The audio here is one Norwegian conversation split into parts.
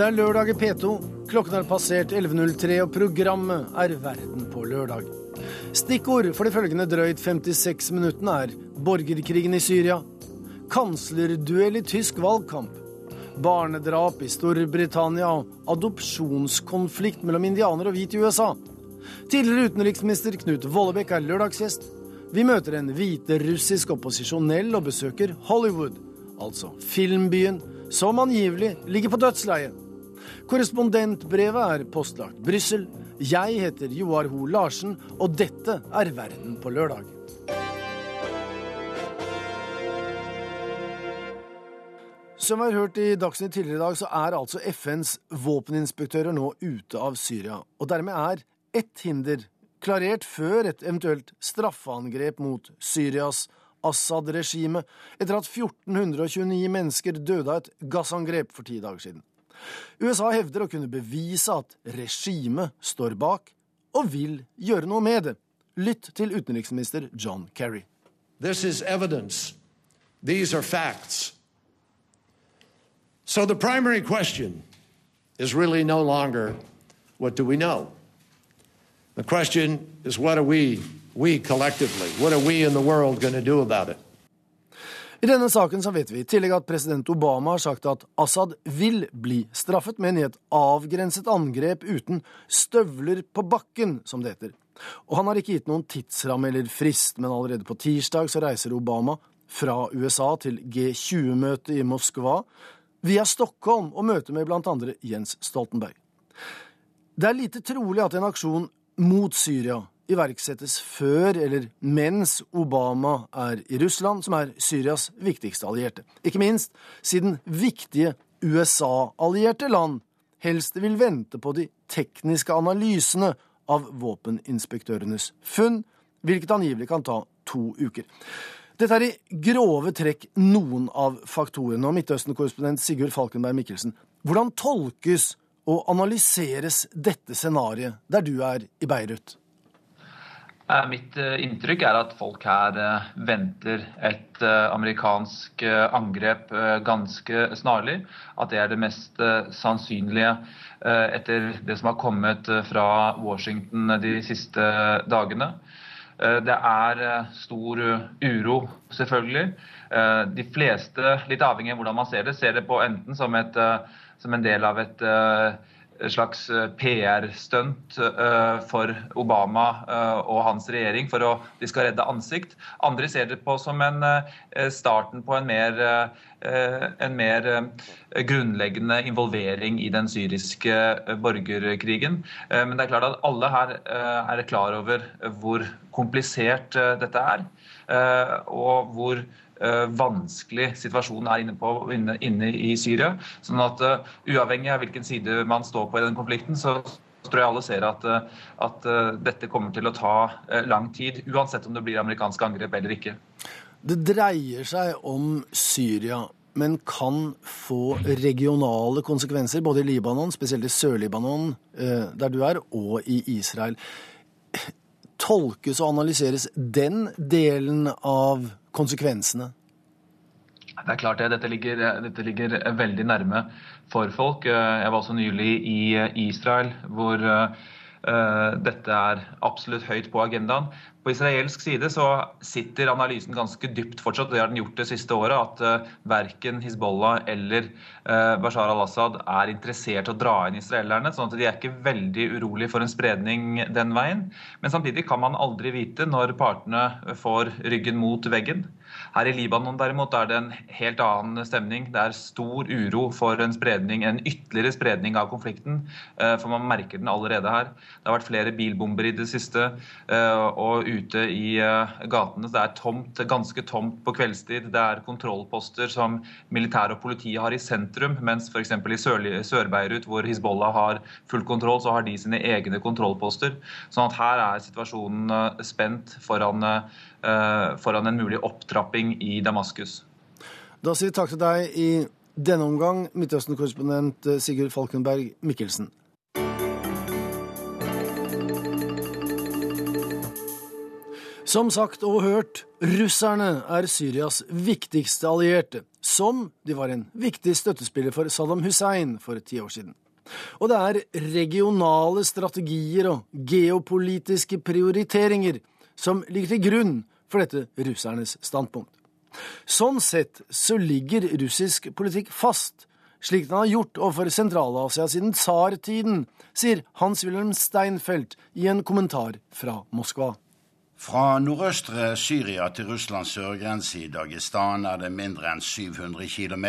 Det er lørdag i P2. Klokken har passert 11.03, og programmet er Verden på lørdag. Stikkord for de følgende drøyt 56 minuttene er borgerkrigen i Syria, kanslerduell i tysk valgkamp, barnedrap i Storbritannia og adopsjonskonflikt mellom indianere og hvite i USA. Tidligere utenriksminister Knut Vollebekk er lørdagsgjest. Vi møter en hviterussisk opposisjonell og besøker Hollywood, altså filmbyen som angivelig ligger på dødsleiet. Korrespondentbrevet er postlagt Brussel. Jeg heter Joar Ho Larsen, og dette er Verden på lørdag. Som vi har hørt i Dagsnytt tidligere i dag, så er altså FNs våpeninspektører nå ute av Syria. Og dermed er ett hinder klarert før et eventuelt straffeangrep mot Syrias Assad-regimet etter at 1429 mennesker døde av et gassangrep for ti dager siden. USA hevder å kunne bevise at regimet står bak, og vil gjøre noe med det. Lytt til utenriksminister John Kerry. This is evidence. These are facts. So the primary question is really no longer what do we know? The question is what are we we collectively, what are we in the world going to do about it? I denne saken så vet vi i tillegg at president Obama har sagt at Assad vil bli straffet, men i et avgrenset angrep uten støvler på bakken, som det heter. Og han har ikke gitt noen tidsramme eller frist, men allerede på tirsdag så reiser Obama fra USA til G20-møtet i Moskva via Stockholm og møter med blant andre Jens Stoltenberg. Det er lite trolig at en aksjon mot Syria iverksettes før eller mens Obama er i Russland, som er Syrias viktigste allierte. Ikke minst siden viktige USA-allierte land helst vil vente på de tekniske analysene av våpeninspektørenes funn, hvilket angivelig kan ta to uker. Dette er i grove trekk noen av faktorene. Og Midtøsten-korrespondent Sigurd Falkenberg Mikkelsen, hvordan tolkes og analyseres dette scenarioet der du er i Beirut? Eh, mitt eh, inntrykk er at folk her eh, venter et amerikansk angrep ganske snarlig. At det er det mest sannsynlige etter det som har kommet fra Washington de siste dagene. Det er stor uro, selvfølgelig. De fleste, litt avhengig av hvordan man ser det, ser det på enten som, et, som en del av et slags eh, PR-stunt eh, for Obama eh, og hans regjering for å de skal redde ansikt. Andre ser det på som en starten på en mer, en mer grunnleggende involvering i den syriske borgerkrigen. Men det er klart at alle her er klar over hvor komplisert dette er, og hvor vanskelig situasjonen er inne, på, inne, inne i Syria. sånn at uh, Uavhengig av hvilken side man står på i den konflikten, så tror jeg alle ser at, eh, at dette kommer til å ta lang tid. Uansett om det blir amerikanske angrep eller ikke. Det dreier seg om Syria, men kan få regionale konsekvenser både i Libanon, spesielt i Sør-Libanon, der du er, og i Israel. Tolkes og analyseres den delen av konsekvensene? Det er klart det. Dette ligger, dette ligger, veldig nærme for folk. Jeg var også nylig i Israel, hvor uh, dette er absolutt høyt på agendaen. På israelsk side så sitter analysen ganske dypt fortsatt, og det har den gjort det siste året, at uh, verken Hizbollah eller uh, Bashar al-Assad er interessert i å dra inn israelerne. sånn at de er ikke veldig urolige for en spredning den veien. Men samtidig kan man aldri vite når partene får ryggen mot veggen. Her i Libanon derimot er det en helt annen stemning. Det er stor uro for en spredning, en ytterligere spredning av konflikten. Eh, for man merker den allerede her. Det har vært flere bilbomber i det siste. Eh, og ute i eh, gatene det er tomt, ganske tomt på kveldstid. Det er kontrollposter som militær og politi har i sentrum, mens f.eks. i Sør-Beirut, hvor Hizbollah har full kontroll, så har de sine egne kontrollposter. Sånn at her er situasjonen spent foran foran en mulig opptrapping i Damaskus. Da sier vi takk til deg i denne omgang, Midtøsten-korrespondent eh, Sigurd Falkenberg Mikkelsen. Som sagt og hørt, russerne er Syrias viktigste allierte, som de var en viktig støttespiller for Saddam Hussein for ti år siden. Og det er regionale strategier og geopolitiske prioriteringer som ligger til grunn for dette russernes standpunkt. Sånn sett så ligger russisk politikk fast, slik den har gjort overfor Sentral-Asia siden tsartiden, sier Hans-Wilhelm Steinfeld i en kommentar fra Moskva. Fra nordøstre Syria til Russlands sørgrense i Dagestan er det mindre enn 700 km.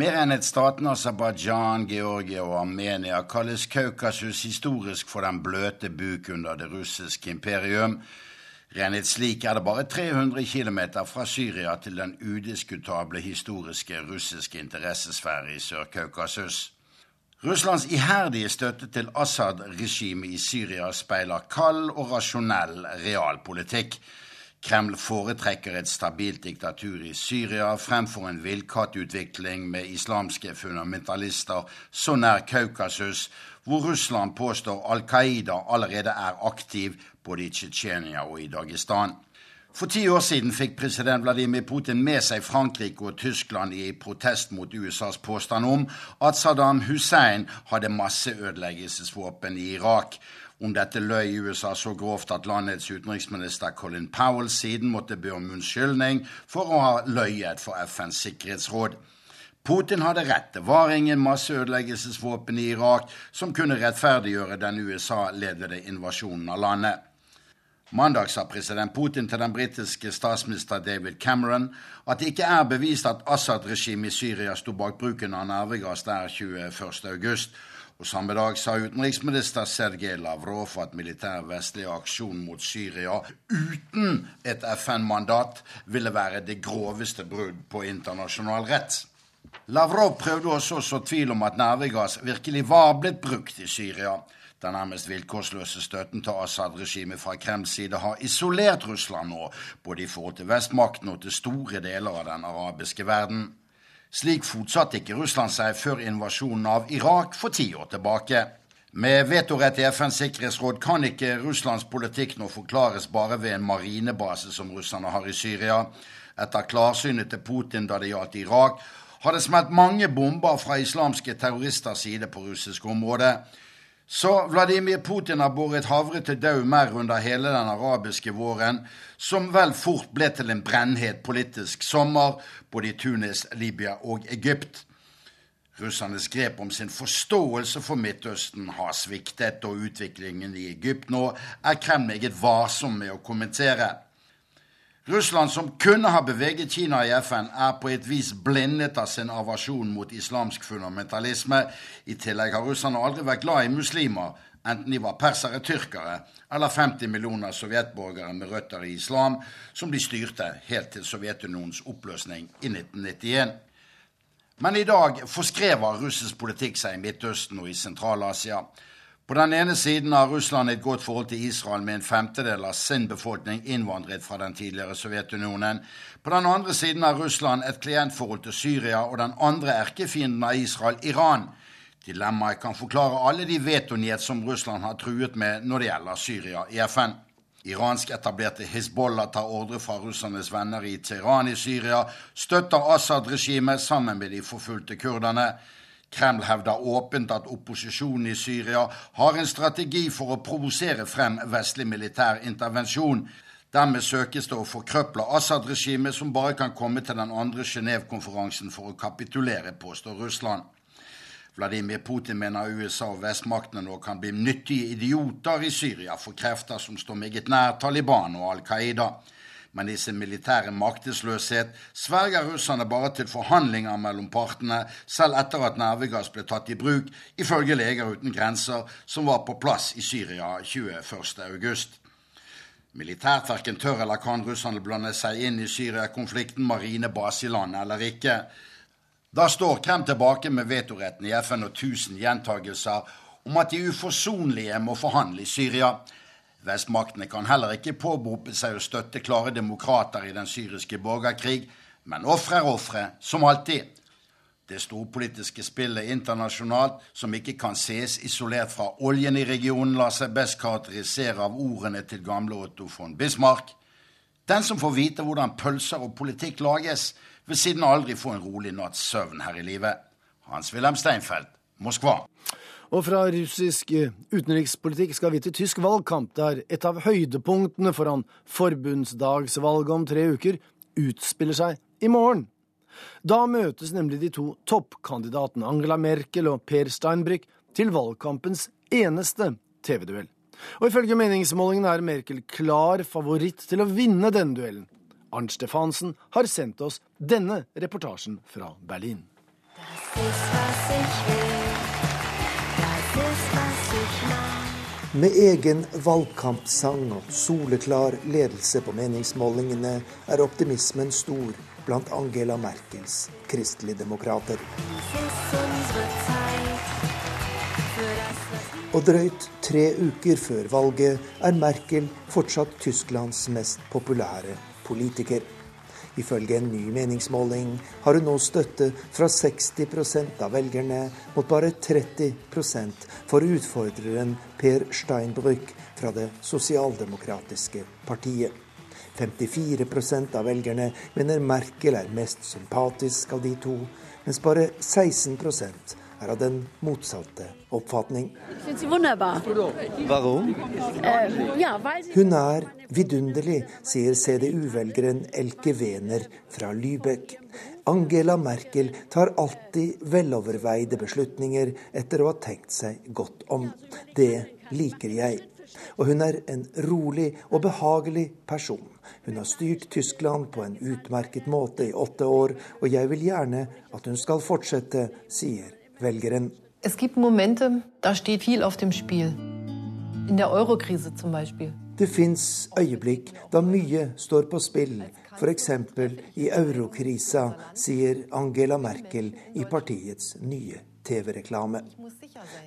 Mer enn et staten Aserbajdsjan, Georgia og Armenia kalles Kaukasus historisk for den bløte buk under det russiske imperium. Regnet slik er det bare 300 km fra Syria til den udiskutable historiske russiske interessesfære i Sør-Kaukasus. Russlands iherdige støtte til Assad-regimet i Syria speiler kald og rasjonell realpolitikk. Kreml foretrekker et stabilt diktatur i Syria fremfor en villkattutvikling med islamske fundamentalister så nær Kaukasus, hvor Russland påstår Al Qaida allerede er aktiv både i Tsjetsjenia og i Dagestan. For ti år siden fikk president Vladimir Putin med seg Frankrike og Tyskland i protest mot USAs påstand om at Saddam Hussein hadde masseødeleggelsesvåpen i Irak. Om dette løy USA så grovt at landets utenriksminister Colin Powell siden måtte be om unnskyldning for å ha løyet for FNs sikkerhetsråd. Putin hadde rett. Det var ingen masseødeleggelsesvåpen i Irak som kunne rettferdiggjøre den USA-ledede invasjonen av landet. Mandag sa president Putin til den britiske statsminister David Cameron at det ikke er bevist at Assad-regimet i Syria sto bak bruken av nervegass der 21.8. Og samme dag sa utenriksminister Sergej Lavrov at militær vestlig aksjon mot Syria uten et FN-mandat ville være det groveste brudd på internasjonal rett. Lavrov prøvde også å så tvil om at nervegass virkelig var blitt brukt i Syria. Den nærmest vilkårsløse støtten til Assad-regimet fra Kremls side har isolert Russland nå, både i forhold til vestmakten og til store deler av den arabiske verden. Slik fortsatte ikke Russland seg før invasjonen av Irak for ti år tilbake. Med vetorett i FNs sikkerhetsråd kan ikke Russlands politikk nå forklares bare ved en marinebase som russerne har i Syria. Etter klarsynet til Putin da det gjaldt Irak, har det smelt mange bomber fra islamske terroristers side på russisk område. Så Vladimir Putin har båret havre til død mer under hele den arabiske våren, som vel fort ble til en brennhet politisk sommer både i Tunis, Libya og Egypt. Russernes grep om sin forståelse for Midtøsten har sviktet, og utviklingen i Egypt nå er Kreml meget varsom med å kommentere. Russland, som kunne ha beveget Kina i FN, er på et vis blindet av sin avasjon mot islamsk fundamentalisme. I tillegg har russerne aldri vært glad i muslimer, enten de var persere, tyrkere eller 50 millioner sovjetborgere med røtter i islam, som de styrte helt til Sovjetunionens oppløsning i 1991. Men i dag forskrever russisk politikk seg i Midtøsten og i Sentral-Asia. På den ene siden har Russland et godt forhold til Israel, med en femtedel av sin befolkning innvandret fra den tidligere Sovjetunionen. På den andre siden har Russland et klientforhold til Syria og den andre erkefienden av Israel, Iran. Dilemmaet kan forklare alle de vetoniet som Russland har truet med når det gjelder Syria i FN. Iransk etablerte Hizbollah tar ordre fra russernes venner i Teheran i Syria, støtter Assad-regimet sammen med de forfulgte kurderne. Kreml hevder åpent at opposisjonen i Syria har en strategi for å provosere frem vestlig militær intervensjon. Dermed søkes det å forkrøple Assad-regimet, som bare kan komme til den andre Genéve-konferansen for å kapitulere, påstår Russland. Vladimir Putin mener USA og vestmaktene nå kan bli nyttige idioter i Syria for krefter som står meget nær Taliban og Al Qaida men i sin militære maktesløshet sverger russerne bare til forhandlinger mellom partene, selv etter at nervegass ble tatt i bruk, ifølge Leger uten grenser, som var på plass i Syria 21.8. Militært verken tør eller kan russerne blande seg inn i Syria-konflikten, marinebase i landet eller ikke. Da står Krem tilbake med vetoretten i FN og tusen gjentagelser om at de uforsonlige må forhandle i Syria. Vestmaktene kan heller ikke påberope seg å støtte klare demokrater i den syriske borgerkrig, men ofre er ofre, som alltid. Det storpolitiske spillet internasjonalt, som ikke kan ses isolert fra oljen i regionen, lar seg best karakterisere av ordene til gamle Otto von Bismarck. Den som får vite hvordan pølser og politikk lages, vil siden aldri få en rolig natts søvn her i livet. Hans-Wilhelm Steinfeld, Moskva. Og fra russisk eh, utenrikspolitikk skal vi til tysk valgkamp, der et av høydepunktene foran forbundsdagsvalget om tre uker utspiller seg i morgen. Da møtes nemlig de to toppkandidatene Angela Merkel og Per Steinbrück til valgkampens eneste TV-duell. Og ifølge meningsmålingene er Merkel klar favoritt til å vinne denne duellen. Arnt Stefansen har sendt oss denne reportasjen fra Berlin. Das ist, was ich will. Med egen valgkampsang og soleklar ledelse på meningsmålingene er optimismen stor blant Angela Merkels kristeligdemokrater. Og drøyt tre uker før valget er Merkel fortsatt Tysklands mest populære politiker. Ifølge en ny meningsmåling har hun nå støtte fra 60% av velgerne, mot bare 30% for utfordreren Per Steinbrück fra det sosialdemokratiske partiet. 54% av velgerne mener Merkel er mest sympatisk av de to, mens bare 16 er av den motsatte oppfatning. Hun er vidunderlig, sier CDU-velgeren Elke Wener fra Lübeck. Angela Merkel tar alltid veloverveide beslutninger etter å ha tenkt seg godt om. Det liker jeg. Og hun er en rolig og behagelig person. Hun har styrt Tyskland på en utmerket måte i åtte år, og jeg vil gjerne at hun skal fortsette, sier velgeren. Es gibt Momente, da steht viel auf dem Spiel. In der Eurokrise zum Beispiel. Det fins øyeblikk da mye står på spill, f.eks. i eurokrisa, sier Angela Merkel i partiets nye TV-reklame.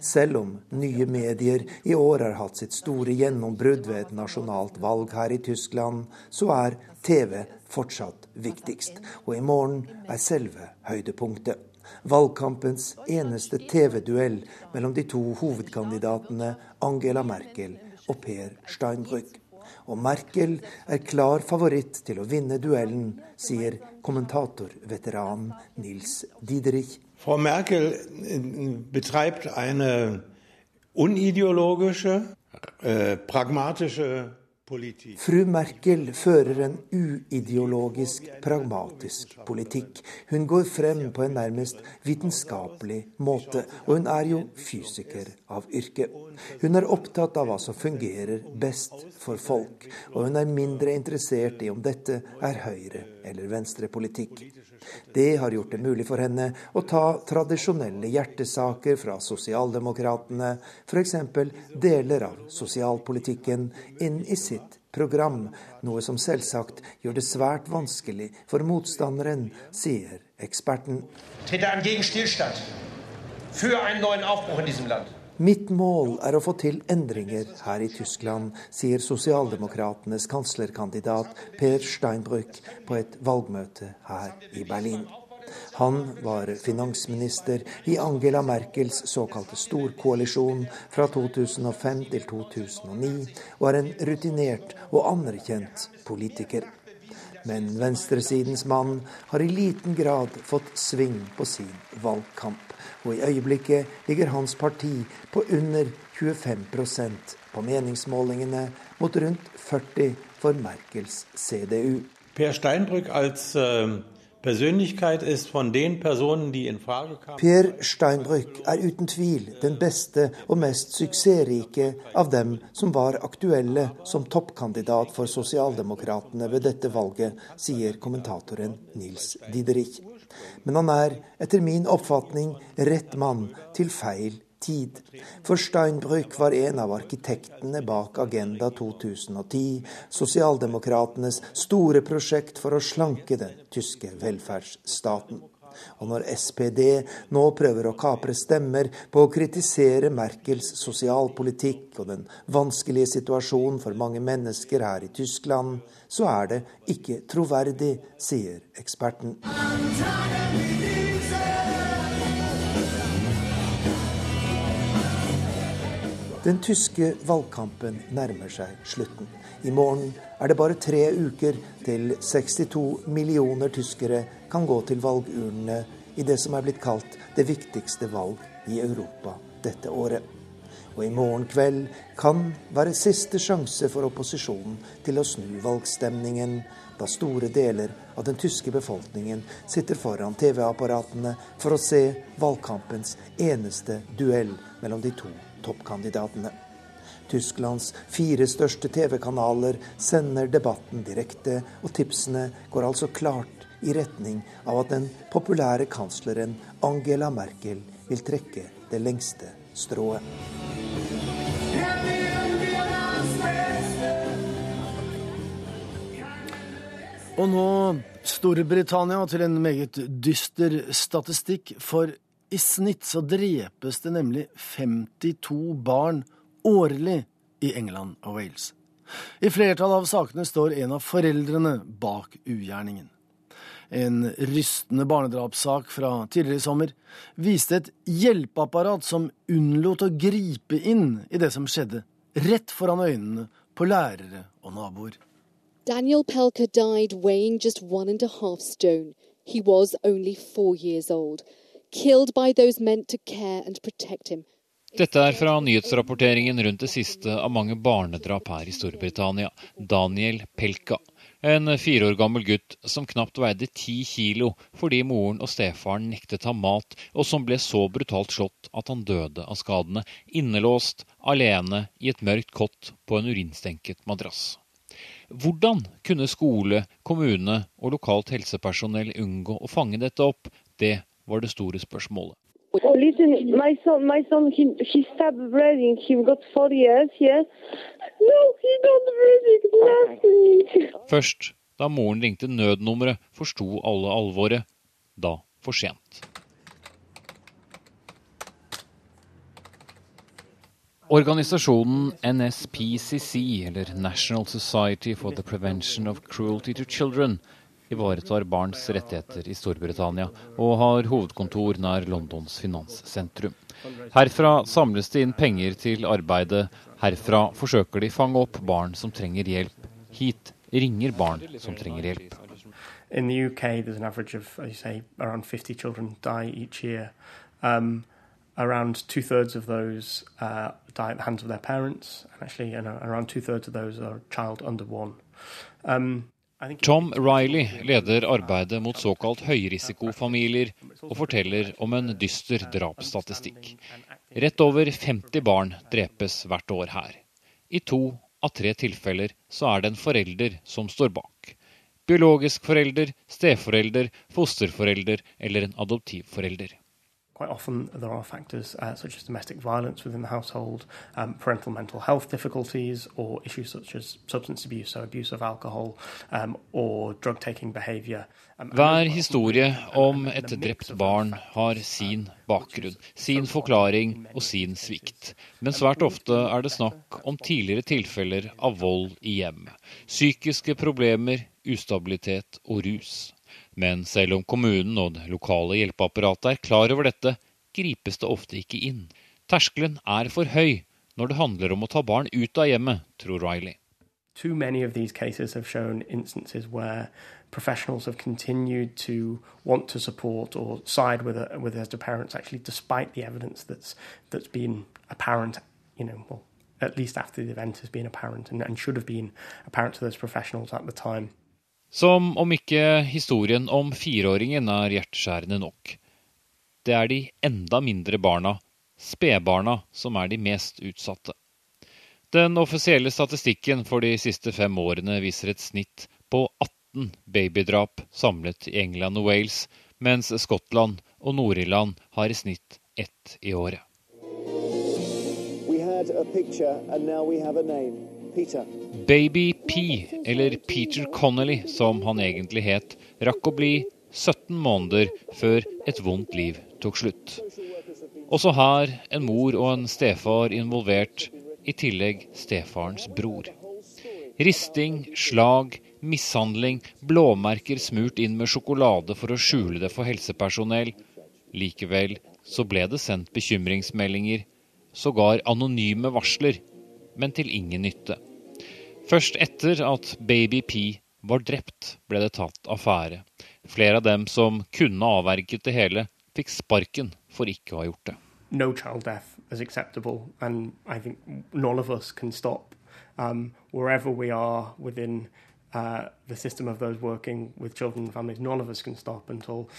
Selv om nye medier i år har hatt sitt store gjennombrudd ved et nasjonalt valg her i Tyskland, så er TV fortsatt viktigst. Og i morgen er selve høydepunktet valgkampens eneste TV-duell mellom de to hovedkandidatene Angela Merkel og Per Steinbrück. Og Merkel er klar favoritt til å vinne duellen, sier kommentatorveteran Nils Diederich. Frau Merkel äh, betreibt eine unideologische, äh, pragmatische Fru Merkel fører en uideologisk, pragmatisk politikk. Hun går frem på en nærmest vitenskapelig måte, og hun er jo fysiker av yrke. Hun er opptatt av hva som fungerer best for folk, og hun er mindre interessert i om dette er høyre- eller venstrepolitikk. Det har gjort det mulig for henne å ta tradisjonelle hjertesaker fra sosialdemokratene, f.eks. deler av sosialpolitikken, inn i sitt program, noe som selvsagt gjør det svært vanskelig for motstanderen, sier eksperten. Für einen neuen Aufbruch in diesem Land. Mitt mål er å få til endringer her i Tyskland, sier sosialdemokratenes kanslerkandidat Per Steinbrück på et valgmøte her i Berlin. Han var finansminister i Angela Merkels såkalte storkoalisjon fra 2005 til 2009, og er en rutinert og anerkjent politiker. Men venstresidens mann har i liten grad fått sving på sin valgkamp og i øyeblikket ligger hans parti på under 25% på meningsmålingene, mot rundt 40 for Merkels CDU. Per Steinbrück als uh kamen. Per Steinbrück er uten tvil den beste og mest suksessrike av dem som var aktuelle som toppkandidat for sosialdemokratene ved dette valget, sier kommentatoren Nils Diderich. Men han er, etter min oppfatning, rett mann til feil tid. For Steinbrück var en av arkitektene bak Agenda 2010, sosialdemokratenes store prosjekt for å slanke den tyske velferdsstaten. Og når SPD nå prøver å kapre stemmer på å kritisere Merkels sosialpolitikk og den vanskelige situasjonen for mange mennesker her i Tyskland, så er det ikke troverdig, sier eksperten. Den tyske valgkampen nærmer seg slutten. I morgen er det bare tre uker til 62 millioner tyskere kan gå til valgurnene i det som er blitt kalt det viktigste valg i Europa dette året. Og i morgen kveld kan være siste sjanse for opposisjonen til å snu valgstemningen, da store deler av den tyske befolkningen sitter foran TV-apparatene for å se valgkampens eneste duell mellom de to toppkandidatene. Tysklands fire største TV-kanaler sender debatten direkte, og tipsene går altså klart i retning av at den populære kansleren Angela Merkel vil trekke det lengste strået. Og nå Storbritannia til en meget dyster statistikk, for i snitt så drepes det nemlig 52 barn årlig i England og Wales. I flertallet av sakene står en av foreldrene bak ugjerningen. En rystende barnedrapssak fra tidligere i sommer viste et hjelpeapparat som unnlot å gripe inn i det som skjedde, rett foran øynene på lærere og naboer. Daniel Pelka died weighing just one and a half stone. He was only four years old, killed by those meant to care and protect him. Dette er fra nyhetsrapporteringen rundt det siste av mange barnedrap her i Storbritannia. Daniel Pelka. En fire år gammel gutt som knapt veide ti kilo fordi moren og stefaren nektet ham mat, og som ble så brutalt slått at han døde av skadene, innelåst, alene, i et mørkt kott på en urinstenket madrass. Hvordan kunne skole, kommune og lokalt helsepersonell unngå å fange dette opp? Det var det store spørsmålet. Oh, listen, my son, my son, he, he stopped breathing. He got four years, yeah. No, he not breathing, nothing. Først da moren ringte nødnummeret, forsto alle alvoret. Da for sent. Organisasjonen NSPCC, eller National Society for the Prevention of Cruelty to Children, ivaretar barns rettigheter i Storbritannia og har hovedkontor nær Londons finanssentrum. Herfra samles det inn penger til arbeidet. Herfra forsøker de fange opp barn som trenger hjelp. Hit ringer barn som trenger hjelp. Around 50 children die each year. Um, two thirds of those uh, die at the hands of their parents, actually, you around two thirds of those are child under one. Um, Tom Riley leder arbeidet mot såkalt høyrisikofamilier og forteller om en dyster drapsstatistikk. Rett over 50 barn drepes hvert år her. I to av tre tilfeller så er det en forelder som står bak. Biologisk forelder, steforelder, fosterforelder eller en adoptivforelder. Quite often, there are factors uh, such as domestic violence within the household, um, parental mental health difficulties, or issues such as substance abuse, so abuse of alcohol, um, or drug taking behavior. Um, Hver historie om et drept barn har sin bakgrunn, sin forklaring og sin svikt. Men svært ofte er det snakk om tidligere tilfeller av vold i hjemmet. Psykiske problemer, ustabilitet og rus. Men selv om kommunen og det lokale hjelpeapparatet er klar over dette, gripes det ofte ikke inn. Terskelen er for høy når det handler om å ta barn ut av hjemmet, tror Riley. Too many of these cases have shown instances where professionals have continued to want to support or side with, a, with their parents, actually, despite the evidence that's that's been apparent, you know, well, at least after the event has been apparent and, and should have been apparent to those professionals at the time. Som om ikke historien om fireåringen er hjerteskjærende nok. Det er de enda mindre barna, spedbarna, som er de mest utsatte. Den offisielle statistikken for de siste fem årene viser et snitt på 18 babydrap samlet i England og Wales, mens Skottland og Nord-Irland har i snitt ett i året. Baby P, eller Peter Connolly som han egentlig het, rakk å bli 17 måneder før et vondt liv tok slutt. Også her en mor og en stefar involvert, i tillegg stefarens bror. Risting, slag, mishandling, blåmerker smurt inn med sjokolade for å skjule det for helsepersonell. Likevel så ble det sendt bekymringsmeldinger. sågar anonyme varsler, men til ingen nytte. Først etter at Baby P var drept, ble det tatt affære. Flere av dem som kunne avverget det hele, fikk sparken for ikke å ha gjort det. No child death is acceptable, and I think none of us can stop um, wherever we are within uh, the system of those working with children and families. None of us can stop until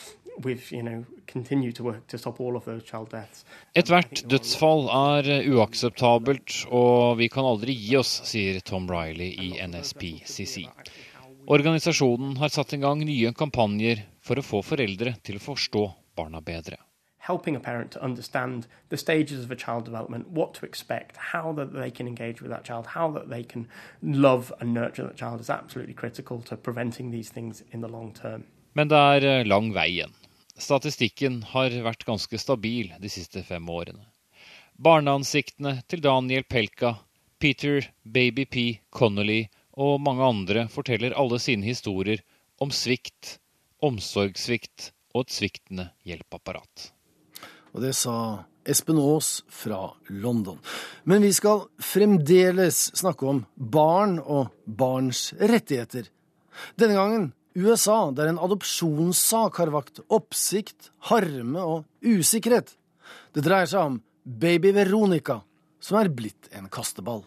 Ethvert dødsfall er uakseptabelt, og vi kan aldri gi oss, sier Tom Riley i NSPCC. Organisasjonen har satt i gang nye kampanjer for å få foreldre til å forstå barna bedre. helping a parent to understand the stages of a child development, what to expect, how that they can engage with that child, how that they can love and nurture that child is absolutely critical to preventing these things in the long term. Men det er eh, lang vei igjen. Statistikken har vært ganske stabil de siste fem årene. Barneansiktene til Daniel Pelka, Peter Baby P. Connolly og mange andre forteller alle sine historier om svikt, omsorgssvikt og et sviktende hjelpeapparat. Og det sa Espen Aas fra London. Men vi skal fremdeles snakke om barn og barns rettigheter. Denne gangen USA, der en adopsjonssak har vakt oppsikt, harme og usikkerhet. Det dreier seg om baby Veronica, som er blitt en kasteball.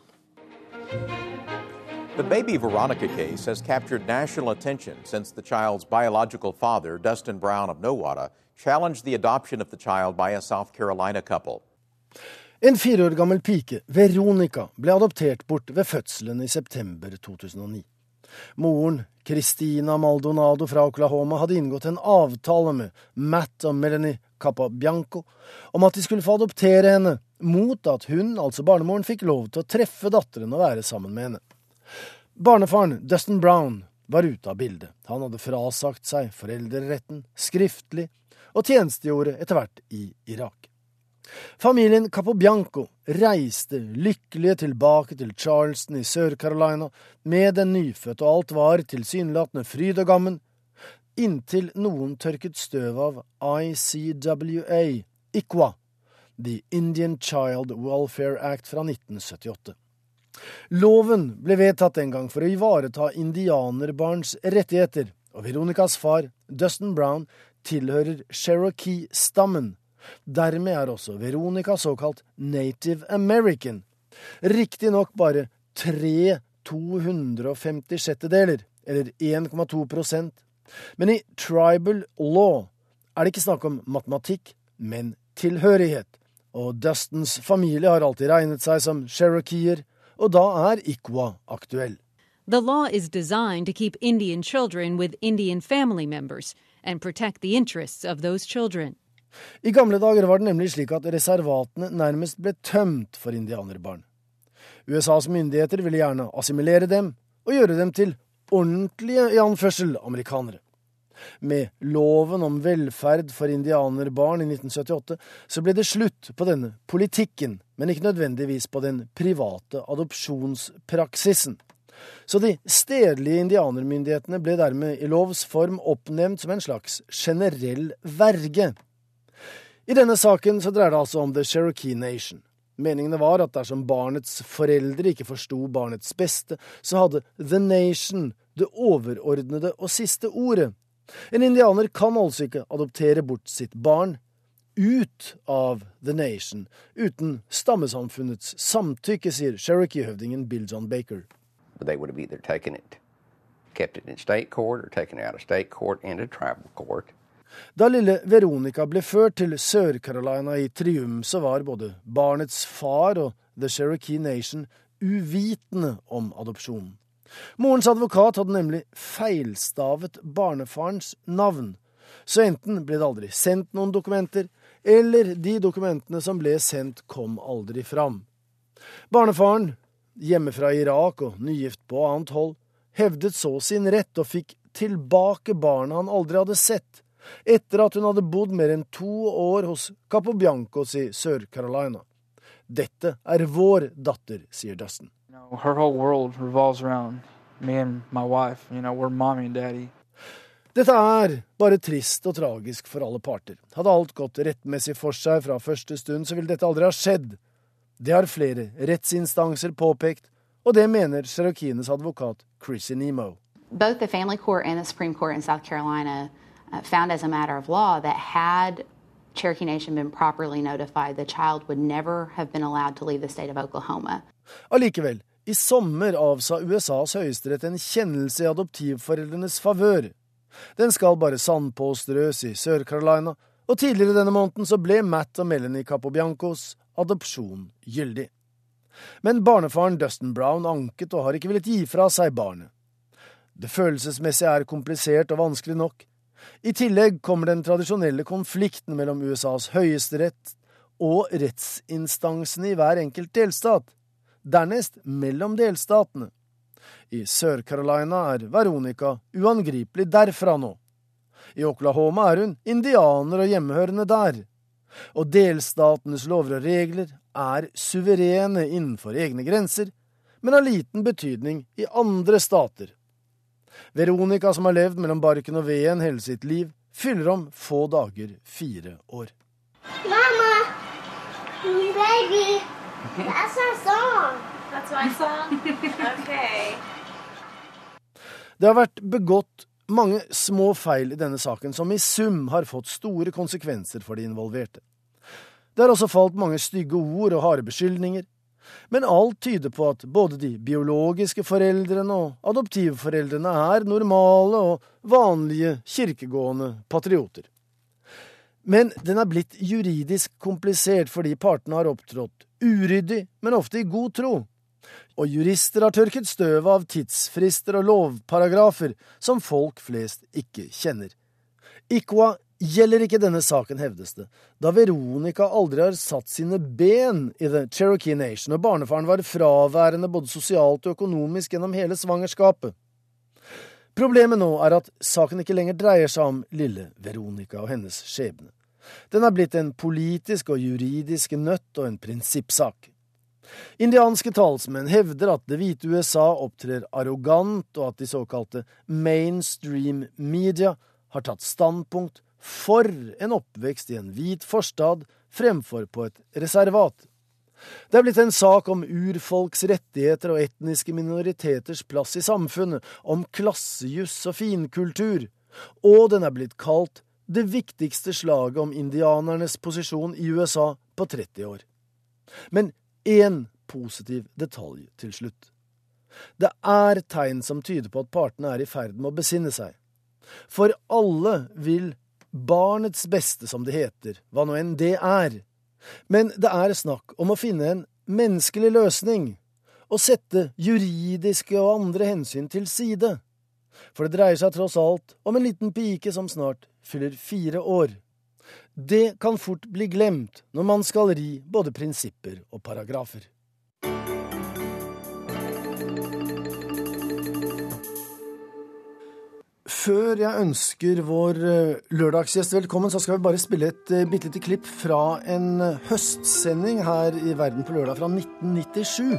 The baby Veronica case has captured national attention since the child's biological father, Dustin Brown of Nowata, challenged the adoption of the child by a South Carolina couple. En fire år gammel pike, Veronica, ble adoptert bort ved fødselen i september 2009. Moren, Christina Maldonado fra Oklahoma, hadde inngått en avtale med Matt og Melanie Capabianco om at de skulle få adoptere henne, mot at hun, altså barnemoren, fikk lov til å treffe datteren og være sammen med henne. Barnefaren, Dustin Brown, var ute av bildet. Han hadde frasagt seg foreldreretten skriftlig, og tjenestegjorde etter hvert i Irak. Familien Capobianco reiste lykkelige tilbake til Charleston i Sør-Carolina med den nyfødte, og alt var tilsynelatende fryd og gammen, inntil noen tørket støv av ICWA, ICWA, The Indian Child Welfare Act fra 1978. Loven ble vedtatt en gang for å ivareta indianerbarns rettigheter, og Veronicas far, Dustin Brown, tilhører Cherokee-stammen. Dermed er også Veronica såkalt Native American. Riktignok bare tre 256-deler, eller 1,2 prosent. Men i tribal law er det ikke snakk om matematikk, men tilhørighet. Og Dustons familie har alltid regnet seg som cherokeer, og da er Ikwa aktuell. The law is designed to keep Indian children with Indian family members and protect the interests of those children. I gamle dager var det nemlig slik at reservatene nærmest ble tømt for indianerbarn. USAs myndigheter ville gjerne assimilere dem og gjøre dem til ordentlige i anførsel amerikanere. Med loven om velferd for indianerbarn i 1978 så ble det slutt på denne politikken, men ikke nødvendigvis på den private adopsjonspraksisen. Så de stedlige indianermyndighetene ble dermed i lovs form oppnevnt som en slags generell verge. I denne saken så dreier det altså om The Cherokee Nation. Meningene var at dersom barnets foreldre ikke forsto barnets beste, så hadde The Nation det overordnede og siste ordet. En indianer kan altså ikke adoptere bort sitt barn ut av The Nation uten stammesamfunnets samtykke, sier Cherokee-høvdingen Bill John Baker. They would have either taken it, kept it in state court, or taken it out. Da lille Veronica ble ført til Sør-Carolina i triumf, så var både barnets far og The Cherokee Nation uvitende om adopsjonen. Morens advokat hadde nemlig feilstavet barnefarens navn, så enten ble det aldri sendt noen dokumenter, eller de dokumentene som ble sendt, kom aldri fram. Barnefaren, hjemme fra Irak og nygift på annet hold, hevdet så sin rett og fikk tilbake barna han aldri hadde sett, etter at hun hadde bodd mer enn to år hos Capobiancos i Sør-Carolina. Dette er vår datter, sier Dustin. Her whole world revolves around me and my wife. You know, we're mommy and daddy. Dette er bare trist og tragisk for alle parter. Hadde alt gått rettmessig for seg fra første stund, så ville dette aldri ha skjedd. Det har flere rettsinstanser påpekt, og det mener cherokeenes advokat Chrissy Nemo. Both the family court and the Supreme Court in South Carolina found as a matter of law that had Cherokee Nation been properly notified, the child would never have been allowed to leave the state of Oklahoma. Allikevel, i sommer avsa USAs høyesterett en kjennelse i adoptivforeldrenes favør. Den skal bare sandpåstrøs i Sør-Carolina, og tidligere denne måneden så ble Matt og Melanie Capobiancos adopsjon gyldig. Men barnefaren Dustin Brown anket og har ikke villet gi fra seg barnet. Det følelsesmessige er komplisert og vanskelig nok. I tillegg kommer den tradisjonelle konflikten mellom USAs høyesterett og rettsinstansene i hver enkelt delstat, dernest mellom delstatene. I Sør-Carolina er Veronica uangripelig derfra nå. I Oklahoma er hun indianer og hjemmehørende der. Og delstatenes lover og regler er suverene innenfor egne grenser, men har liten betydning i andre stater. Veronica, som har levd mellom barken og veden hele sitt liv, fyller om få dager fire år. Mamma! baby, that's our song. That's my song? Okay. Det har vært begått mange små feil i denne saken som i sum har fått store konsekvenser for de involverte. Det har også falt mange stygge ord og harde beskyldninger, men alt tyder på at både de biologiske foreldrene og adoptivforeldrene er normale og vanlige kirkegående patrioter. Men den er blitt juridisk komplisert fordi partene har opptrådt uryddig, men ofte i god tro og jurister har tørket støvet av tidsfrister og lovparagrafer som folk flest ikke kjenner. ICWA gjelder ikke denne saken, hevdes det, da Veronica aldri har satt sine ben i The Cherokee Nation, og barnefaren var fraværende både sosialt og økonomisk gjennom hele svangerskapet. Problemet nå er at saken ikke lenger dreier seg om lille Veronica og hennes skjebne. Den er blitt en politisk og juridisk nøtt og en prinsippsak. Indianske talsmenn hevder at det hvite USA opptrer arrogant, og at de såkalte mainstream media har tatt standpunkt for en oppvekst i en hvit forstad fremfor på et reservat. Det er blitt en sak om urfolks rettigheter og etniske minoriteters plass i samfunnet, om klassejuss og finkultur, og den er blitt kalt det viktigste slaget om indianernes posisjon i USA på 30 år. Men én positiv detalj til slutt. Det er tegn som tyder på at partene er i ferd med å besinne seg. For alle vil barnets beste, som det heter, hva nå enn det er. Men det er snakk om å finne en menneskelig løsning, og sette juridiske og andre hensyn til side. For det dreier seg tross alt om en liten pike som snart fyller fire år. Det kan fort bli glemt når man skal ri både prinsipper og paragrafer. Før jeg ønsker vår eh, lørdagsgjest velkommen, så skal vi bare spille et uh, bitte lite klipp fra en eh, høstsending her i Verden på lørdag fra 1997.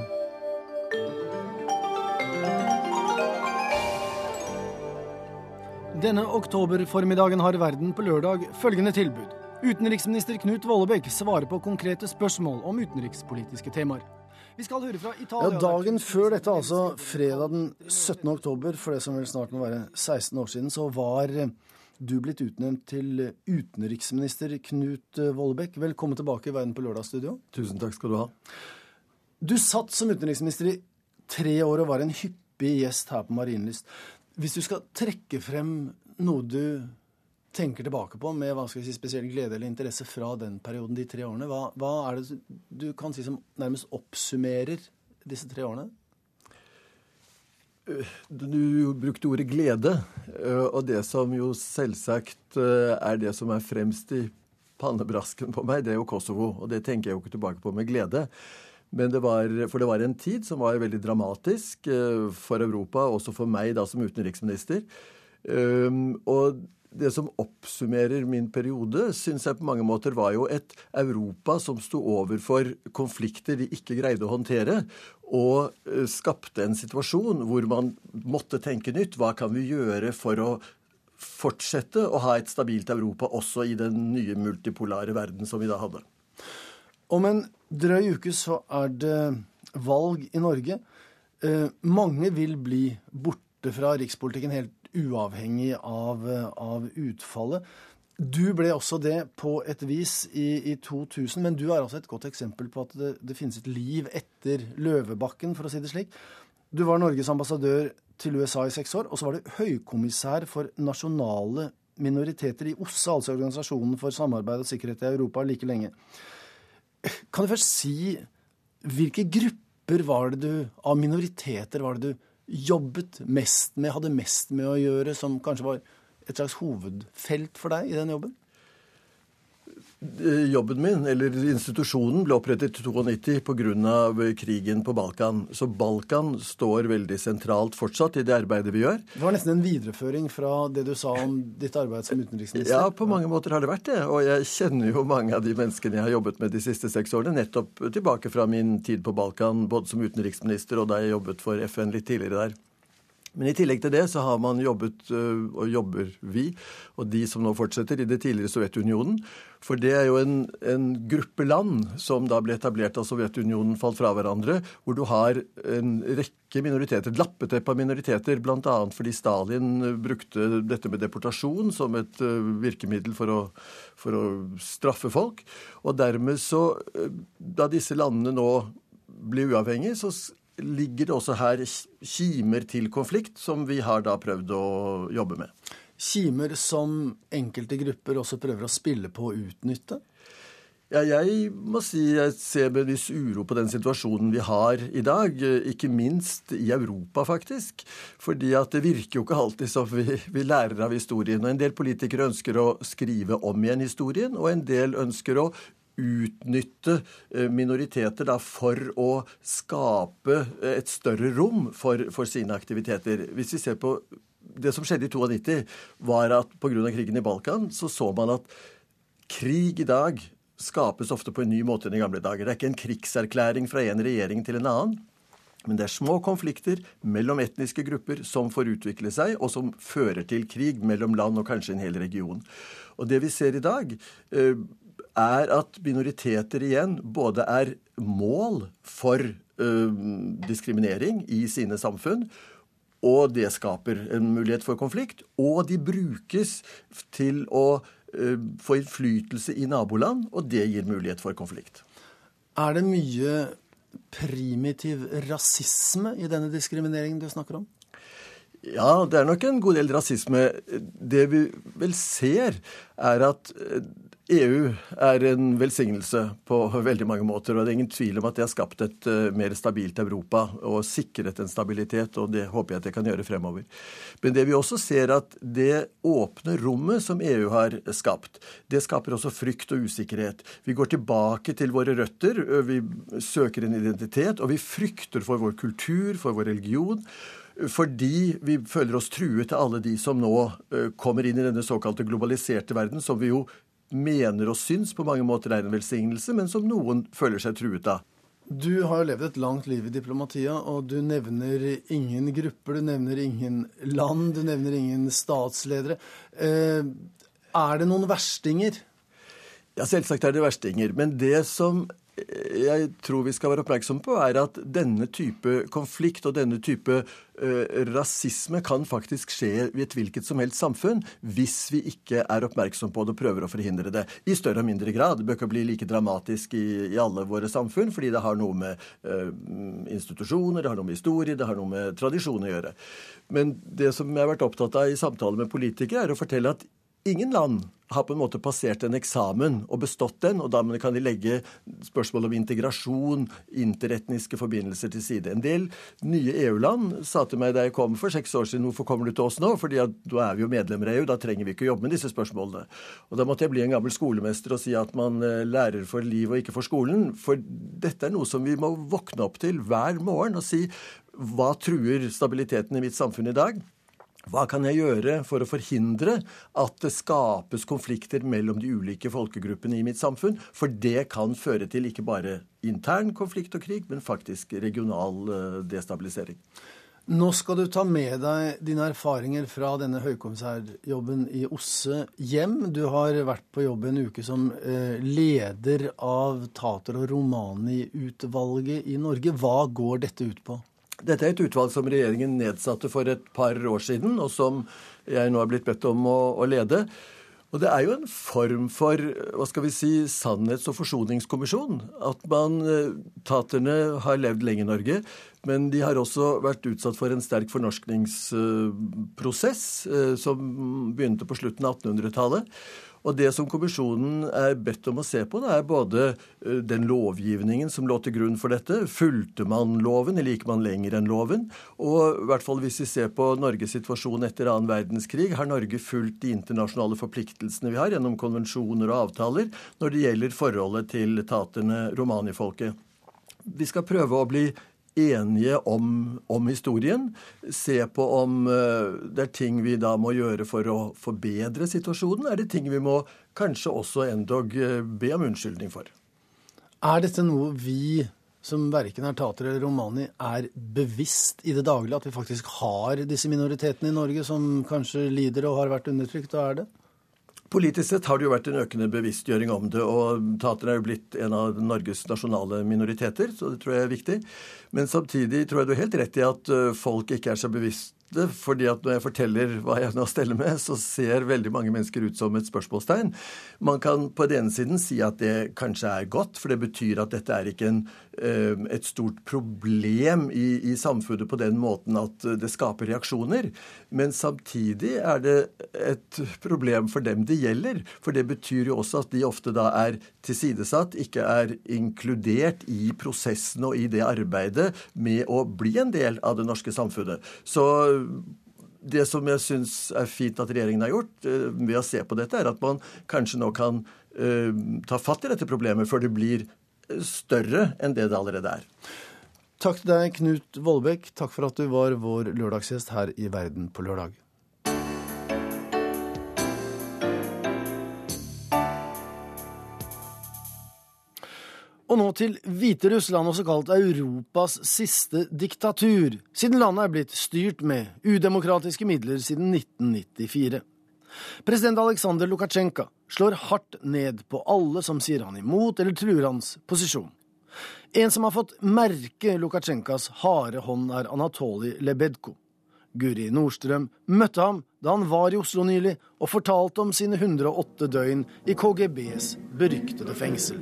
Denne oktoberformiddagen har Verden på lørdag følgende tilbud. Utenriksminister Knut Vollebæk svarer på konkrete spørsmål om utenrikspolitiske temaer. Vi skal høre fra Italia. Ja, Dagen før dette, altså fredag den 17. oktober, for det som vel snart må være 16 år siden, så var eh, du blitt utnevnt til utenriksminister Knut Vollebekk. Velkommen tilbake i Verden på lørdagsstudio. Tusen takk skal du ha. Du satt som utenriksminister i tre år og var en hyppig gjest her på Marienlyst. Hvis du skal trekke frem noe du tenker tilbake på med hva skal vi si, spesiell glede eller interesse fra den perioden, de tre årene, hva, hva er det du kan si som nærmest oppsummerer disse tre årene? Du brukte ordet glede, og det som jo selvsagt er det som er fremst i pannebrasken på meg, det er jo Kosovo. Og det tenker jeg jo ikke tilbake på med glede. Men det var, for det var en tid som var veldig dramatisk for Europa, også for meg da som utenriksminister. Og det som oppsummerer min periode, syns jeg på mange måter var jo et Europa som sto overfor konflikter de ikke greide å håndtere, og uh, skapte en situasjon hvor man måtte tenke nytt. Hva kan vi gjøre for å fortsette å ha et stabilt Europa også i den nye multipolare verden som vi da hadde? Om en drøy uke så er det valg i Norge. Eh, mange vil bli borte fra rikspolitikken helt uavhengig av, av utfallet. Du ble også det på et vis i, i 2000, men du er altså et godt eksempel på at det, det, finnes et liv etter Løvebakken, for å si det slik. Du var Norges ambassadør til USA i seks år, og så var du høykommissær for nasjonale minoriteter i OSSE, altså Organisasjonen for samarbeid og sikkerhet i Europa, like lenge. Kan du først si hvilke grupper var det du, av minoriteter var det du jobbet mest med, hadde mest med å gjøre, som kanskje var et slags hovedfelt for deg i den jobben? Eh, jobben min, eller institusjonen, ble opprettet i 92 pga. krigen på Balkan. Så Balkan står veldig sentralt fortsatt i det arbeidet vi gjør. Det var nesten en videreføring fra det du sa om ditt arbeid som utenriksminister? Ja, på mange måter har det vært det. Og jeg kjenner jo mange av de menneskene jeg har jobbet med de siste seks årene, nettopp tilbake fra min tid på Balkan, både som utenriksminister og da jeg jobbet for FN litt tidligere der. Men i tillegg til det så har man jobbet, øh, og jobber vi, og de som nå fortsetter, i det tidligere Sovjetunionen. For det er jo en, en gruppe land som da ble etablert da Sovjetunionen falt fra hverandre, hvor du har en rekke minoriteter, et lappeteppe av minoriteter, bl.a. fordi Stalin brukte dette med deportasjon som et øh, virkemiddel for å, for å straffe folk. Og dermed så, øh, da disse landene nå blir uavhengige, så ligger det også her kimer til konflikt, som vi har da prøvd å jobbe med. Kimer som enkelte grupper også prøver å spille på å utnytte? Ja, jeg må si jeg ser med en viss uro på den situasjonen vi har i dag. Ikke minst i Europa, faktisk. Fordi at det virker jo ikke alltid som vi, vi lærer av historien. Og en del politikere ønsker å skrive om igjen historien, og en del ønsker å utnytte eh, minoriteter da, for å skape eh, et større rom for, for, sine aktiviteter. Hvis vi ser på Det som skjedde i 92, var at pga. krigen i Balkan så så man at krig i dag skapes ofte på en ny måte enn i gamle dager. Det er ikke en krigserklæring fra en regjering til en annen. Men det er små konflikter mellom etniske grupper som får utvikle seg, og som fører til krig mellom land og kanskje en hel region. Og det vi ser i dag, eh, er at minoriteter igjen både er mål for ø, diskriminering i sine samfunn, og det skaper en mulighet for konflikt. Og de brukes til å ø, få innflytelse i naboland, og det gir mulighet for konflikt. Er det mye primitiv rasisme i denne diskrimineringen du snakker om? Ja, det er nok en god del rasisme. Det vi vel ser, er at EU er en velsignelse på veldig mange måter. og Det er ingen tvil om at det har skapt et uh, mer stabilt Europa og sikret en stabilitet. og Det håper jeg at det kan gjøre fremover. Men det vi også ser at det åpne rommet som EU har skapt, det skaper også frykt og usikkerhet. Vi går tilbake til våre røtter, vi søker en identitet, og vi frykter for vår kultur, for vår religion fordi vi føler oss truet til alle de som nå kommer inn i denne såkalte globaliserte verden, som vi jo mener og syns på mange måter er en velsignelse, men som noen føler seg truet av. Du har jo levd et langt liv i diplomatiet, og du nevner ingen grupper, du nevner ingen land, du nevner ingen statsledere. Eh, er det noen verstinger? Ja, selvsagt er det verstinger. Men det som jeg tror vi skal være oppmerksom på, er at denne type konflikt og denne type uh, rasisme kan faktisk skje i et hvilket som helst samfunn hvis vi ikke er oppmerksom på det og prøver å forhindre det. I større og mindre grad. Det bør ikke bli like dramatisk i, i alle våre samfunn, fordi det har noe med uh, institusjoner, det har noe med historie, det har noe med tradisjon å gjøre. Men det som jeg har vært opptatt av i samtaler med politikere, er å fortelle at ingen land har på en måte passert en eksamen og bestått den, og da kan de legge spørsmål om integrasjon, interetniske forbindelser til side. En del nye EU-land sa til meg da jeg kom for seks år siden hvorfor kommer du til oss nå? At da er vi jo medlemmer av EU, da trenger vi ikke å jobbe med disse spørsmålene. Og da måtte jeg bli en gammel skolemester og si at man eh, lærer for liv og ikke for skolen. For dette er noe som vi må våkne opp til hver morgen og si hva truer stabiliteten i mitt samfunn i dag? Hva kan jeg gjøre for å forhindre at det skapes konflikter mellom de ulike folkegruppene i mitt samfunn? For det kan føre til ikke bare intern konflikt og krig, men faktisk regional eh, destabilisering. Nå skal du ta med deg dine erfaringer fra denne høykommissærjobben i OSSE hjem. Du har vært på jobb en uke som eh, leder av Tater- og Romani-utvalget i Norge. Hva går dette ut på? Dette er et utvalg som regjeringen nedsatte for et par år siden, og som jeg nå har blitt bedt om å, å lede. Og det er jo en form for hva skal vi si, sannhets- og forsoningskommisjon. At man, eh, Taterne har levd lenge i Norge, men de har også vært utsatt for en sterk fornorskningsprosess eh, som begynte på slutten av 1800-tallet. Og Det som kommisjonen er bedt om å se på, det er både eh, den lovgivningen som lå til grunn for dette. Fulgte man loven, eller gikk man lenger enn loven? Og i hvert fall hvis vi ser på Norges situasjon etter annen verdenskrig, har Norge fulgt de internasjonale forpliktelsene vi har gjennom konvensjoner og avtaler når det gjelder forholdet til taterne romanifolket. Vi skal prøve å bli enige om, om, historien. Se på om uh, det er ting vi da må gjøre for å forbedre situasjonen. Er det ting vi må kanskje også endog uh, be om unnskyldning for? Er dette noe vi som verken er tater eller romani, er bevisst i det daglige? At vi faktisk har disse minoritetene i Norge som kanskje lider og har vært undertrykt, og er det? Politisk sett har det jo vært en økende bevisstgjøring om det, og tater er jo blitt en av Norges nasjonale minoriteter, så det tror jeg er viktig. Men samtidig tror jeg du har helt rett i at øh, folk ikke er så bevisste fordi at når jeg forteller hva jeg nå steller med, så ser veldig mange mennesker ut som et spørsmålstegn. Man kan på den ene siden si at det kanskje er godt, for det betyr at dette er ikke en, eh, et stort problem i, i, samfunnet på den måten at det skaper reaksjoner. Men samtidig er det et problem for dem det gjelder. For det betyr jo også at de ofte da er tilsidesatt, ikke er inkludert i prosessen og i det arbeidet med å bli en del av det norske samfunnet. Så det som jeg syns er fint at regjeringen har gjort uh, ved å se på dette, er at man kanskje nå kan uh, ta fatt i dette problemet før det blir større enn det det allerede er. Takk til deg, Knut Vollbekk. Takk for at du var vår lørdagsgjest her i Verden på lørdag. Og nå til Hviterussland, også kalt Europas siste diktatur, siden landet er blitt styrt med udemokratiske midler siden 1994. President Aleksandr Lukasjenko slår hardt ned på alle som sier han imot eller truer hans posisjon. En som har fått merke Lukasjenkas harde hånd, er Anatolij Lebedko. Guri Nordstrøm møtte ham da han var i Oslo nylig, og fortalte om sine 108 døgn i KGBs beryktede fengsel.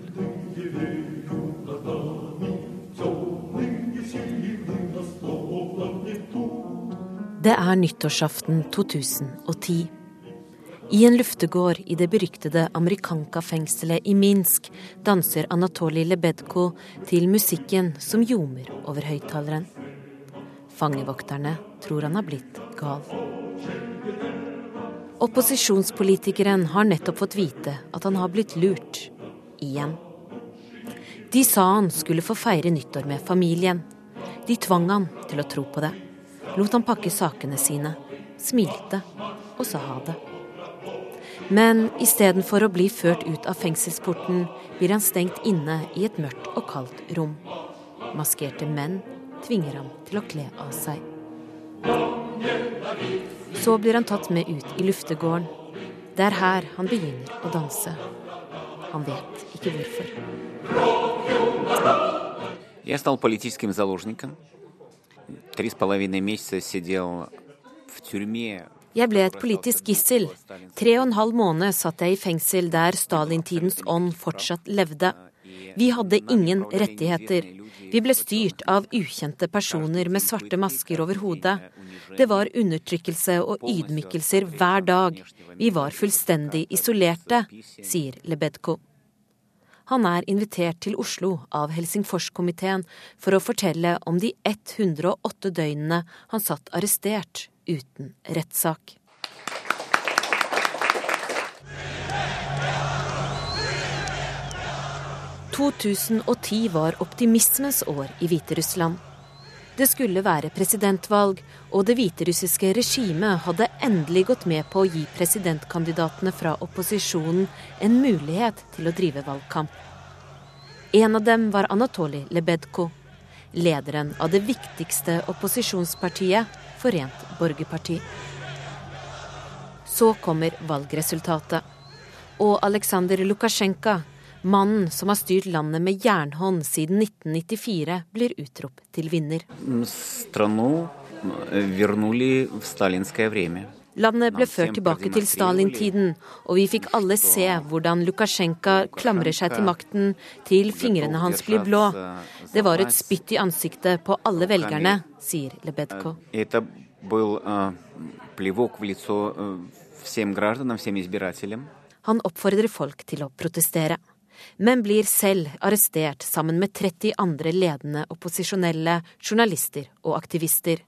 Det er nyttårsaften 2010. I en luftegård i det beryktede Amerikanka-fengselet i Minsk danser Anatolij Lebedko til musikken som ljomer over høyttaleren. Fangevokterne tror han har blitt gal. Opposisjonspolitikeren har nettopp fått vite at han har blitt lurt. Igjen. De sa han skulle få feire nyttår med familien. De tvang han til å tro på det lot han pakke sakene sine, smilte og sa ha det. Men istedenfor å bli ført ut av fengselsporten, blir han stengt inne i et mørkt og kaldt rom. Maskerte menn tvinger ham til å kle av seg. Så blir han tatt med ut i luftegården. Det er her han begynner å danse. Han vet ikke hvorfor. Jeg стал политическим заложником. Три с половиной месяца сидел в тюрьме. Jeg ble et politisk gissel. Tre og en halv måned satt jeg i fengsel der stalintidens ånd fortsatt levde. Vi hadde ingen rettigheter. Vi ble styrt av ukjente personer med svarte masker over hodet. Det var undertrykkelse og ydmykelser hver dag. Vi var fullstendig isolerte, sier Lebedko. Han er invitert til Oslo av Helsingforskomiteen for å fortelle om de 108 døgnene han satt arrestert uten rettssak. «2010 var optimismens år i Hviterussland. Det skulle være presidentvalg, og det hviterussiske regimet hadde endelig gått med på å gi presidentkandidatene fra opposisjonen en mulighet til å drive valgkamp. En av dem var Anatolij Lebedko. lederen av det viktigste opposisjonspartiet, Forent Borgerparti. Så kommer valgresultatet. Og Aleksandr Lukasjenko, Mannen som har styrt landet med jernhånd siden 1994, blir utropt til vinner. Landet ble ført tilbake til Stalin-tiden, og vi fikk alle se hvordan Lukasjenko klamrer seg til makten til fingrene hans blir blå. Det var et spytt i ansiktet på alle velgerne, sier Lebedko. Han oppfordrer folk til å protestere men blir selv arrestert sammen med 30 andre ledende opposisjonelle, journalister og aktivister.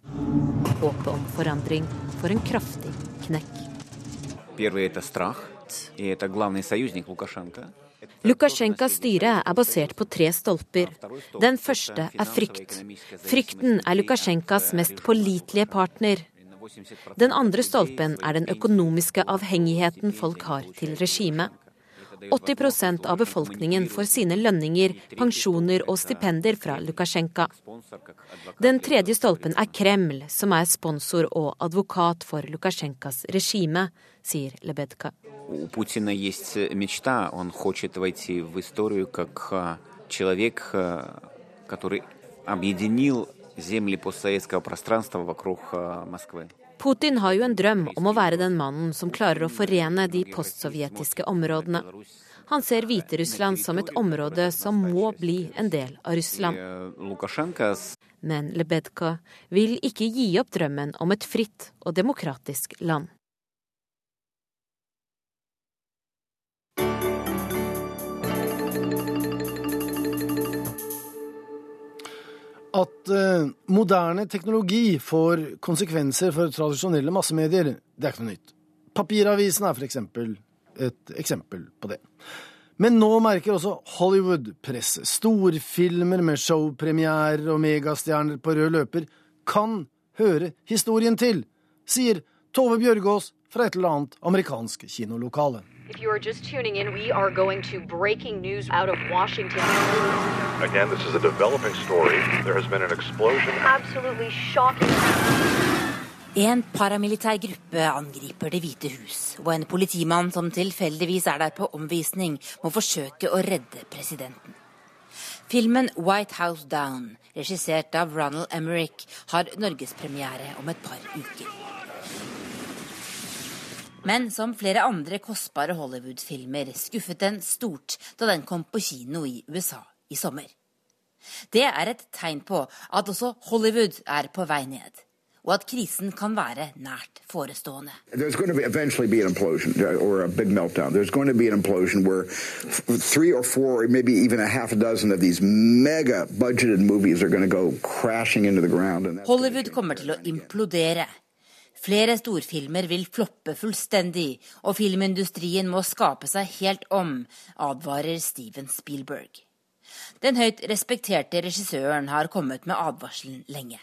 Håpet om forandring får en kraftig knekk. Lukasjenkas styre er basert på tre stolper. Den første er frykt. Frykten er Lukasjenkas mest pålitelige partner. Den andre stolpen er den økonomiske avhengigheten folk har til regimet. 80 av befolkningen får sine lønninger, pensjoner og stipender fra Lukasjenko. Den tredje stolpen er Kreml, som er sponsor og advokat for Lukasjenkas regime, sier Lebedka. У Путина есть мечта, он хочет войти в историю как а, человек, а, который объединил земли постсоветского пространства вокруг а, Москвы. Putin har jo en drøm om å være den mannen som klarer å forene de postsovjetiske områdene. Han ser Hviterussland som et område som må bli en del av Russland. Men Lebedka vil ikke gi opp drømmen om et fritt og demokratisk land. At eh, moderne teknologi får konsekvenser for tradisjonelle massemedier, det er ikke noe nytt. Papiravisen er for eksempel et eksempel på det. Men nå merker også Hollywood presset. storfilmer med showpremierer og megastjerner på rød løper kan høre historien til, sier Tove Bjørgaas fra et eller annet amerikansk kinolokale. If you are just tuning in, we are going to breaking news out of Washington. Again, this is a developing story. There has been an explosion. Absolutely shocking. En paramilitær gruppe angriper Det hvite hus, og en politimann som tilfeldigvis er der på omvisning, må forsøke å redde presidenten. Filmen 'White House Down', regissert av Ronald Emmerich, har norgespremiere om et par uker. Men som flere andre kostbare Hollywood-filmer skuffet den stort da den kom på kino i USA i sommer. Det er et tegn på at også Hollywood er på vei ned, og at krisen kan være nært forestående. Four, go Hollywood kommer til å implodere. Flere storfilmer vil floppe fullstendig, og filmindustrien må skape seg helt om, advarer Steven Spielberg. Den høyt respekterte regissøren har kommet med advarselen lenge.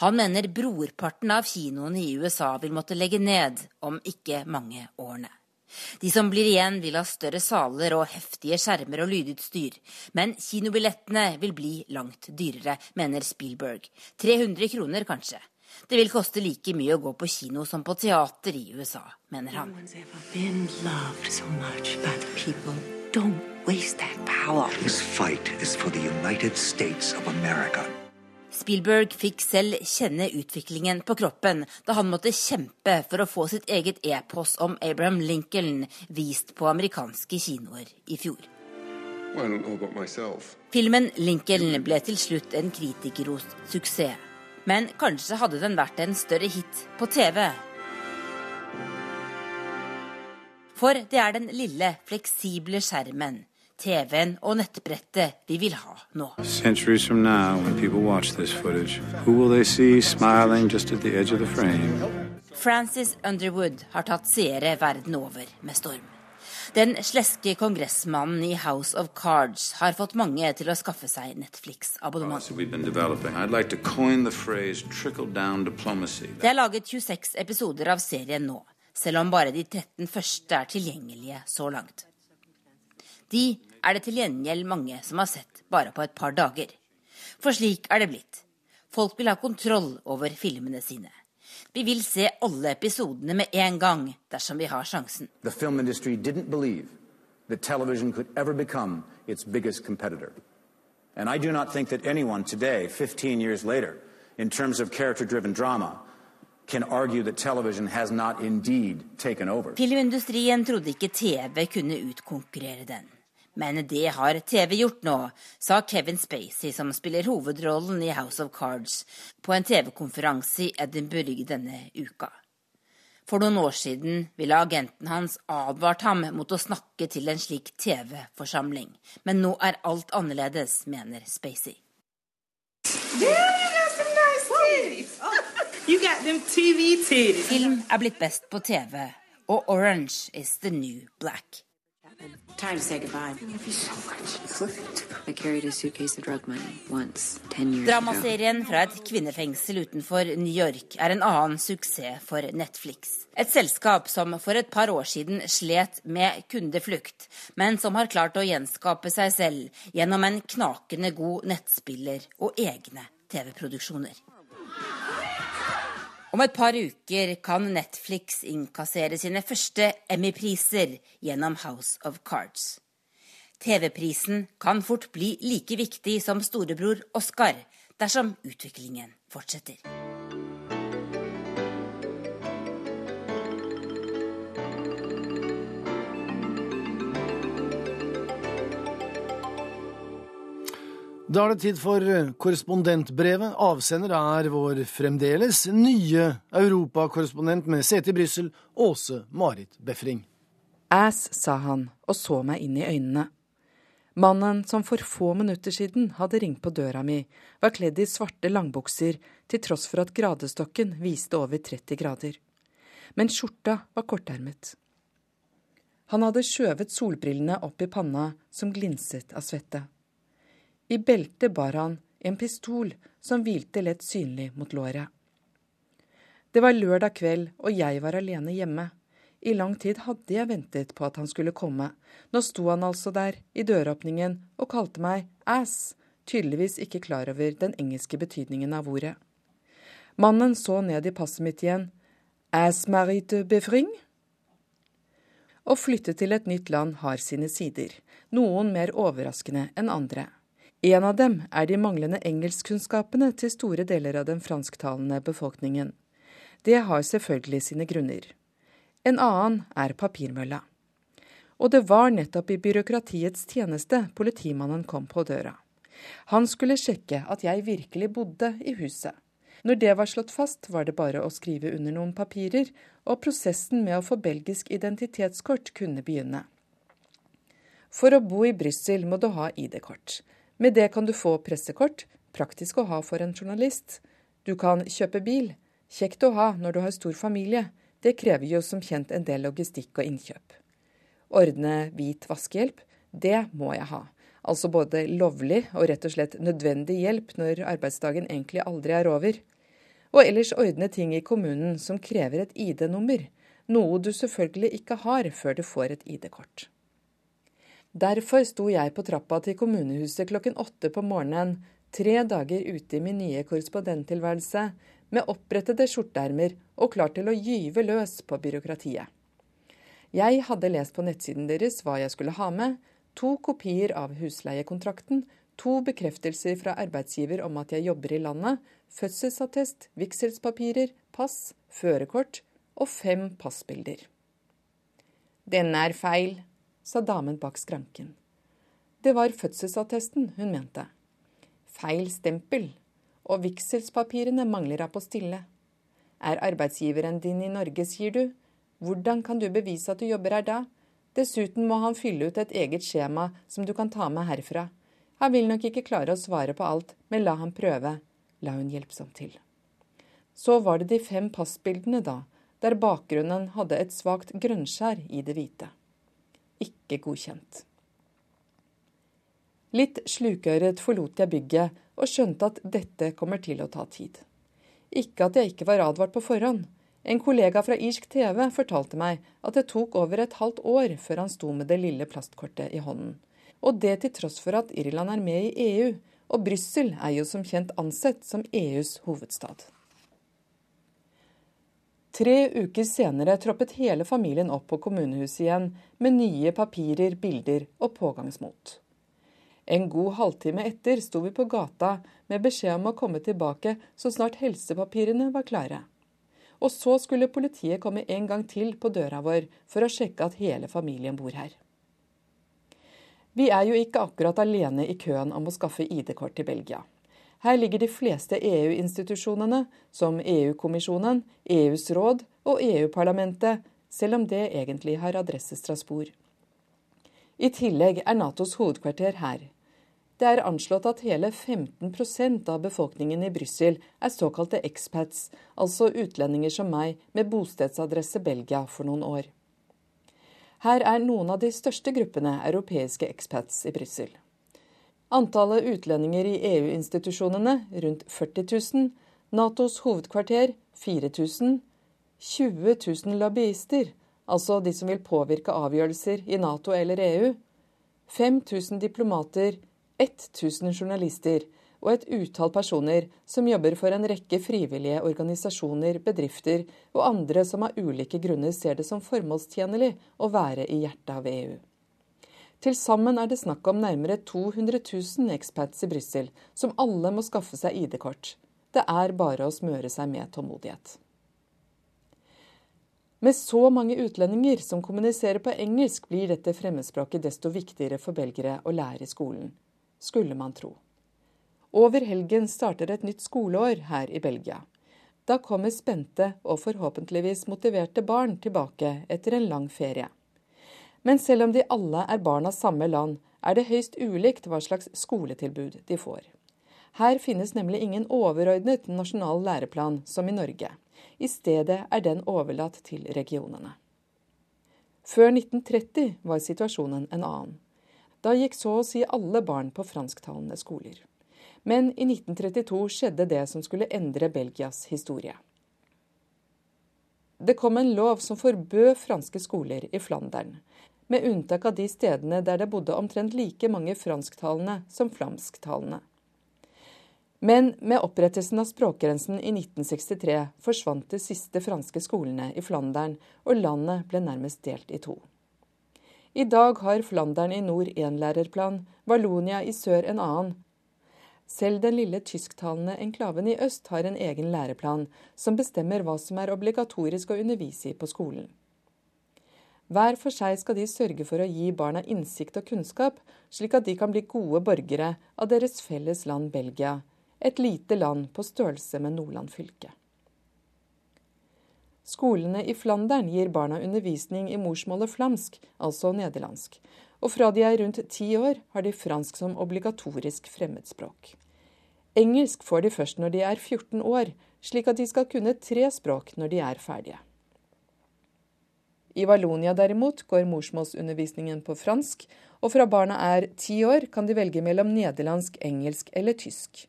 Han mener brorparten av kinoene i USA vil måtte legge ned om ikke mange årene. De som blir igjen vil ha større saler og heftige skjermer og lydutstyr, men kinobillettene vil bli langt dyrere, mener Spielberg. 300 kroner kanskje. Det vil koste like mye å gå på kino som på teater i USA, mener han. Spielberg fikk selv kjenne utviklingen på kroppen da han måtte kjempe for å få sitt eget epos om Abraham Lincoln vist på amerikanske kinoer i fjor. Filmen 'Lincoln' ble til slutt en kritikerrost suksess. Men kanskje hadde den vært en større hit på TV. For det er den lille, fleksible skjermen, TV-en og nettbrettet vi vil ha nå. Francis Underwood har tatt seere verden over med storm. Den sleske kongressmannen i House of Cards har fått mange til å skaffe seg Netflix-abonnement. Det er laget 26 episoder av serien nå, selv om bare de 13 første er tilgjengelige så langt. De er det til gjengjeld mange som har sett bare på et par dager. For slik er det blitt. Folk vil ha kontroll over filmene sine. Vi vil se alle episodene med en gang dersom vi har sjansen. The film industry didn't believe that television could ever become its biggest competitor. And I do not think that anyone today, 15 years later, in terms of character driven drama, can argue that television has not indeed taken over. Filmindustrien trodde ikke TV kunne utkonkurrere den. Men det har TV gjort nå, sa Kevin Spacey, som spiller hovedrollen i House of Cards, på en TV-konferanse i Edinburgh denne uka. For noen år siden ville agenten hans advart ham mot å snakke til en slik TV-forsamling. Men nå er alt annerledes, mener Spacey. Film er blitt best på TV, og Orange is the new black. Time to say goodbye. I love you so much. I carried a suitcase of drug money once, ten years Dramaserien fra et kvinnefengsel utenfor New York er en annen suksess for Netflix. Et selskap som for et par år siden slet med kundeflukt, men som har klart å gjenskape seg selv gjennom en knakende god nettspiller og egne TV-produksjoner. Om et par uker kan Netflix innkassere sine første Emmy-priser gjennom House of Cards. TV-prisen kan fort bli like viktig som storebror Oscar dersom utviklingen fortsetter. Da er det tid for korrespondentbrevet. Avsender er vår fremdeles nye europakorrespondent med sete i Brussel, Åse Marit Befring. Ass, sa han og så meg inn i øynene. Mannen som for få minutter siden hadde ringt på døra mi, var kledd i svarte langbukser til tross for at gradestokken viste over 30 grader. Men skjorta var kortermet. Han hadde skjøvet solbrillene opp i panna som glinset av svette. I beltet bar han en pistol som hvilte lett synlig mot låret. Det var lørdag kveld, og jeg var alene hjemme. I lang tid hadde jeg ventet på at han skulle komme. Nå sto han altså der, i døråpningen, og kalte meg ass, tydeligvis ikke klar over den engelske betydningen av ordet. Mannen så ned i passet mitt igjen. Ass marite befring? Å flytte til et nytt land har sine sider, noen mer overraskende enn andre. En av dem er de manglende engelskkunnskapene til store deler av den fransktalende befolkningen. Det har selvfølgelig sine grunner. En annen er papirmølla. Og det var nettopp i byråkratiets tjeneste politimannen kom på døra. Han skulle sjekke at jeg virkelig bodde i huset. Når det var slått fast, var det bare å skrive under noen papirer, og prosessen med å få belgisk identitetskort kunne begynne. For å bo i Brussel må du ha ID-kort. Med det kan du få pressekort, praktisk å ha for en journalist. Du kan kjøpe bil, kjekt å ha når du har stor familie. Det krever jo som kjent en del logistikk og innkjøp. Ordne hvit vaskehjelp, det må jeg ha. Altså både lovlig og rett og slett nødvendig hjelp når arbeidsdagen egentlig aldri er over. Og ellers ordne ting i kommunen som krever et ID-nummer, noe du selvfølgelig ikke har før du får et ID-kort. Derfor sto jeg på trappa til kommunehuset klokken åtte på morgenen, tre dager ute i min nye korrespondenttilværelse, med opprettede skjorteermer og klar til å gyve løs på byråkratiet. Jeg hadde lest på nettsiden deres hva jeg skulle ha med, to kopier av husleiekontrakten, to bekreftelser fra arbeidsgiver om at jeg jobber i landet, fødselsattest, vigselspapirer, pass, førerkort og fem passbilder. Denne er feil, sa damen bak skranken. Det var fødselsattesten hun mente. Feil stempel, og vigselspapirene mangler apostille. Er arbeidsgiveren din i Norge, sier du? Hvordan kan du bevise at du jobber her da? Dessuten må han fylle ut et eget skjema som du kan ta med herfra. Han vil nok ikke klare å svare på alt, men la ham prøve, la hun hjelpsomt til. Så var det de fem passbildene, da, der bakgrunnen hadde et svakt grønnskjær i det hvite ikke godkjent. Litt slukøret forlot jeg bygget og skjønte at dette kommer til å ta tid. Ikke at jeg ikke var advart på forhånd. En kollega fra irsk TV fortalte meg at det tok over et halvt år før han sto med det lille plastkortet i hånden. Og det til tross for at Irland er med i EU, og Brussel er jo som kjent ansett som EUs hovedstad. Tre uker senere troppet hele familien opp på kommunehuset igjen med nye papirer, bilder og pågangsmot. En god halvtime etter sto vi på gata med beskjed om å komme tilbake så snart helsepapirene var klare. Og så skulle politiet komme en gang til på døra vår for å sjekke at hele familien bor her. Vi er jo ikke akkurat alene i køen om å skaffe ID-kort til Belgia. Her ligger de fleste EU-institusjonene, som EU-kommisjonen, EUs råd og EU-parlamentet, selv om det egentlig har adresse Strasbourg. I tillegg er Natos hovedkvarter her. Det er anslått at hele 15% av befolkningen i Brussel er såkalte expats, altså utlendinger som meg med bostedsadresse Belgia for noen år. Her er noen av de største gruppene europeiske expats i Brussel. Antallet utlendinger i EU-institusjonene rundt 40 000, Natos hovedkvarter 4000, 20 000 lobbyister, altså de som vil påvirke avgjørelser i Nato eller EU, 5000 diplomater, 1000 journalister og et utall personer som jobber for en rekke frivillige organisasjoner, bedrifter og andre som av ulike grunner ser det som formålstjenlig å være i hjertet av EU. Til sammen er det snakk om nærmere 200 000 expats i Brussel, som alle må skaffe seg ID-kort. Det er bare å smøre seg med tålmodighet. Med så mange utlendinger som kommuniserer på engelsk, blir dette fremmedspråket desto viktigere for belgere å lære i skolen skulle man tro. Over helgen starter et nytt skoleår her i Belgia. Da kommer spente og forhåpentligvis motiverte barn tilbake etter en lang ferie. Men selv om de alle er barn av samme land, er det høyst ulikt hva slags skoletilbud de får. Her finnes nemlig ingen overordnet nasjonal læreplan som i Norge. I stedet er den overlatt til regionene. Før 1930 var situasjonen en annen. Da gikk så å si alle barn på fransktalende skoler. Men i 1932 skjedde det som skulle endre Belgias historie. Det kom en lov som forbød franske skoler i Flandern, med unntak av de stedene der det bodde omtrent like mange fransktalende som flamsktalende. Men med opprettelsen av språkgrensen i 1963 forsvant de siste franske skolene i Flandern, og landet ble nærmest delt i to. I dag har Flandern i nord én lærerplan, Vallonia i sør en annen. Selv den lille tysktalende enklaven i øst har en egen læreplan, som bestemmer hva som er obligatorisk å undervise i på skolen. Hver for seg skal de sørge for å gi barna innsikt og kunnskap, slik at de kan bli gode borgere av deres felles land Belgia, et lite land på størrelse med Nordland fylke. Skolene i Flandern gir barna undervisning i morsmålet flamsk, altså nederlandsk, og fra de er rundt ti år, har de fransk som obligatorisk fremmedspråk. Engelsk får de først når de er 14 år, slik at de skal kunne tre språk når de er ferdige. I Valonia derimot går morsmålsundervisningen på fransk, og fra barna er ti år kan de velge mellom nederlandsk, engelsk eller tysk.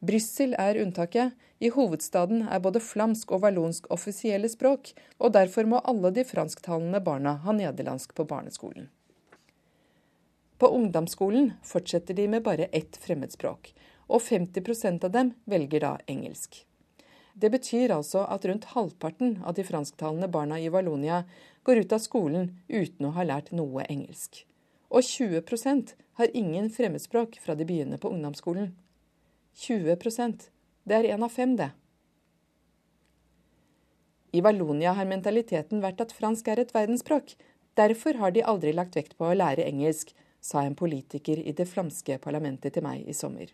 Brussel er unntaket. I hovedstaden er både flamsk og vallonsk offisielle språk, og derfor må alle de fransktalende barna ha nederlandsk på barneskolen. På ungdomsskolen fortsetter de med bare ett fremmedspråk, og 50% av dem velger da engelsk. Det betyr altså at rundt halvparten av de fransktalende barna i Vallonia går ut av skolen uten å ha lært noe engelsk. Og 20% har ingen fremmedspråk fra de begynner på ungdomsskolen. 20% Det er én av fem, det. I Vallonia har mentaliteten vært at fransk er et verdensspråk. Derfor har de aldri lagt vekt på å lære engelsk, sa en politiker i det flamske parlamentet til meg i sommer.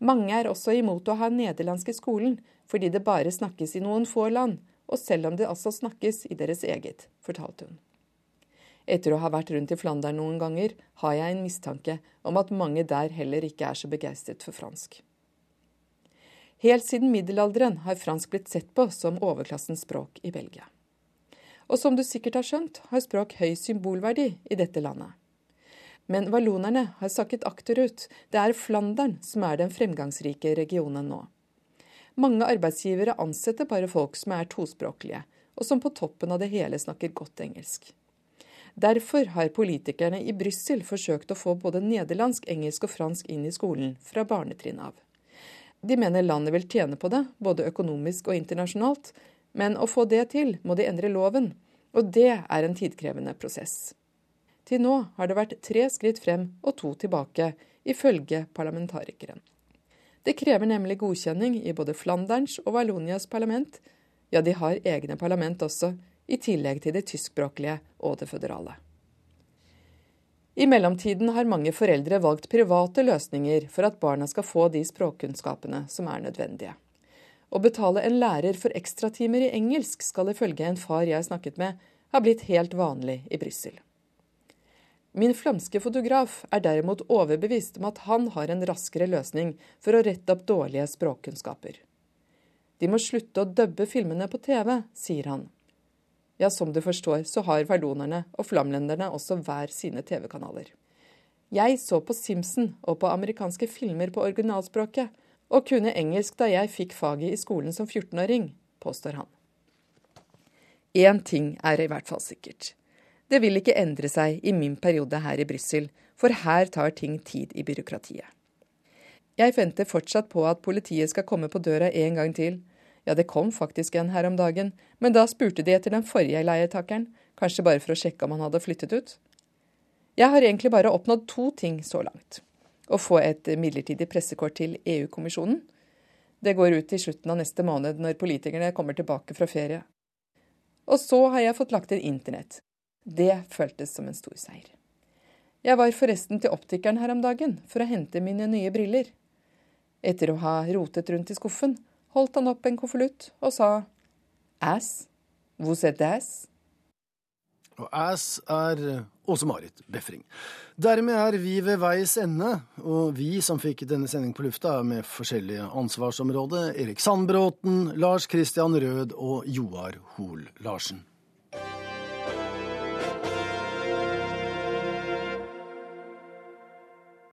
Mange er også imot å ha nederlandsk i skolen, fordi det bare snakkes i noen få land, og selv om det altså snakkes i deres eget, fortalte hun. Etter å ha vært rundt i Flandern noen ganger, har jeg en mistanke om at mange der heller ikke er så begeistret for fransk. Helt siden middelalderen har fransk blitt sett på som overklassens språk i Belgia. Og som du sikkert har skjønt, har språk høy symbolverdi i dette landet. Men vallonerne har sakket akterut. Det er Flandern som er den fremgangsrike regionen nå. Mange arbeidsgivere ansetter bare folk som er tospråklige, og som på toppen av det hele snakker godt engelsk. Derfor har politikerne i Brussel forsøkt å få både nederlandsk, engelsk og fransk inn i skolen fra barnetrinnet av. De mener landet vil tjene på det, både økonomisk og internasjonalt, men å få det til må de endre loven, og det er en tidkrevende prosess. Til nå har det vært tre skritt frem og to tilbake, ifølge parlamentarikeren. Det krever nemlig godkjenning i både Flanderns og Vallonias parlament. Ja, de har egne parlament også, i tillegg til det tyskspråklige og det føderale. I mellomtiden har mange foreldre valgt private løsninger for at barna skal få de språkkunnskapene som er nødvendige. Å betale en lærer for ekstratimer i engelsk skal ifølge en far jeg snakket med, ha blitt helt vanlig i Brussel. Min flamske fotograf er derimot overbevist om at han har en raskere løsning for å rette opp dårlige språkkunnskaper. De må slutte å dubbe filmene på TV, sier han. Ja, som du forstår, så har verdonerne og flamlenderne også hver sine TV-kanaler. Jeg så på Simpson og på amerikanske filmer på originalspråket, og kunne engelsk da jeg fikk faget i skolen som 14-åring, påstår han. Én ting er i hvert fall sikkert. Det vil ikke endre seg i min periode her i Brussel, for her tar ting tid i byråkratiet. Jeg venter fortsatt på at politiet skal komme på døra en gang til. Ja, det kom faktisk en her om dagen, men da spurte de etter den forrige leietakeren, kanskje bare for å sjekke om han hadde flyttet ut. Jeg har egentlig bare oppnådd to ting så langt. Å få et midlertidig pressekort til EU-kommisjonen. Det går ut i slutten av neste måned, når politikerne kommer tilbake fra ferie. Og så har jeg fått lagt inn internett. Det føltes som en stor seier. Jeg var forresten til optikeren her om dagen for å hente mine nye briller. Etter å ha rotet rundt i skuffen, holdt han opp en konvolutt og sa Ass? Vous êtes ass? Og ass er Åse-Marit Befring. Dermed er vi ved veis ende, og vi som fikk denne sending på lufta, er med forskjellige ansvarsområder. Erik Sandbråten, Lars Christian Rød og Joar Hoel Larsen.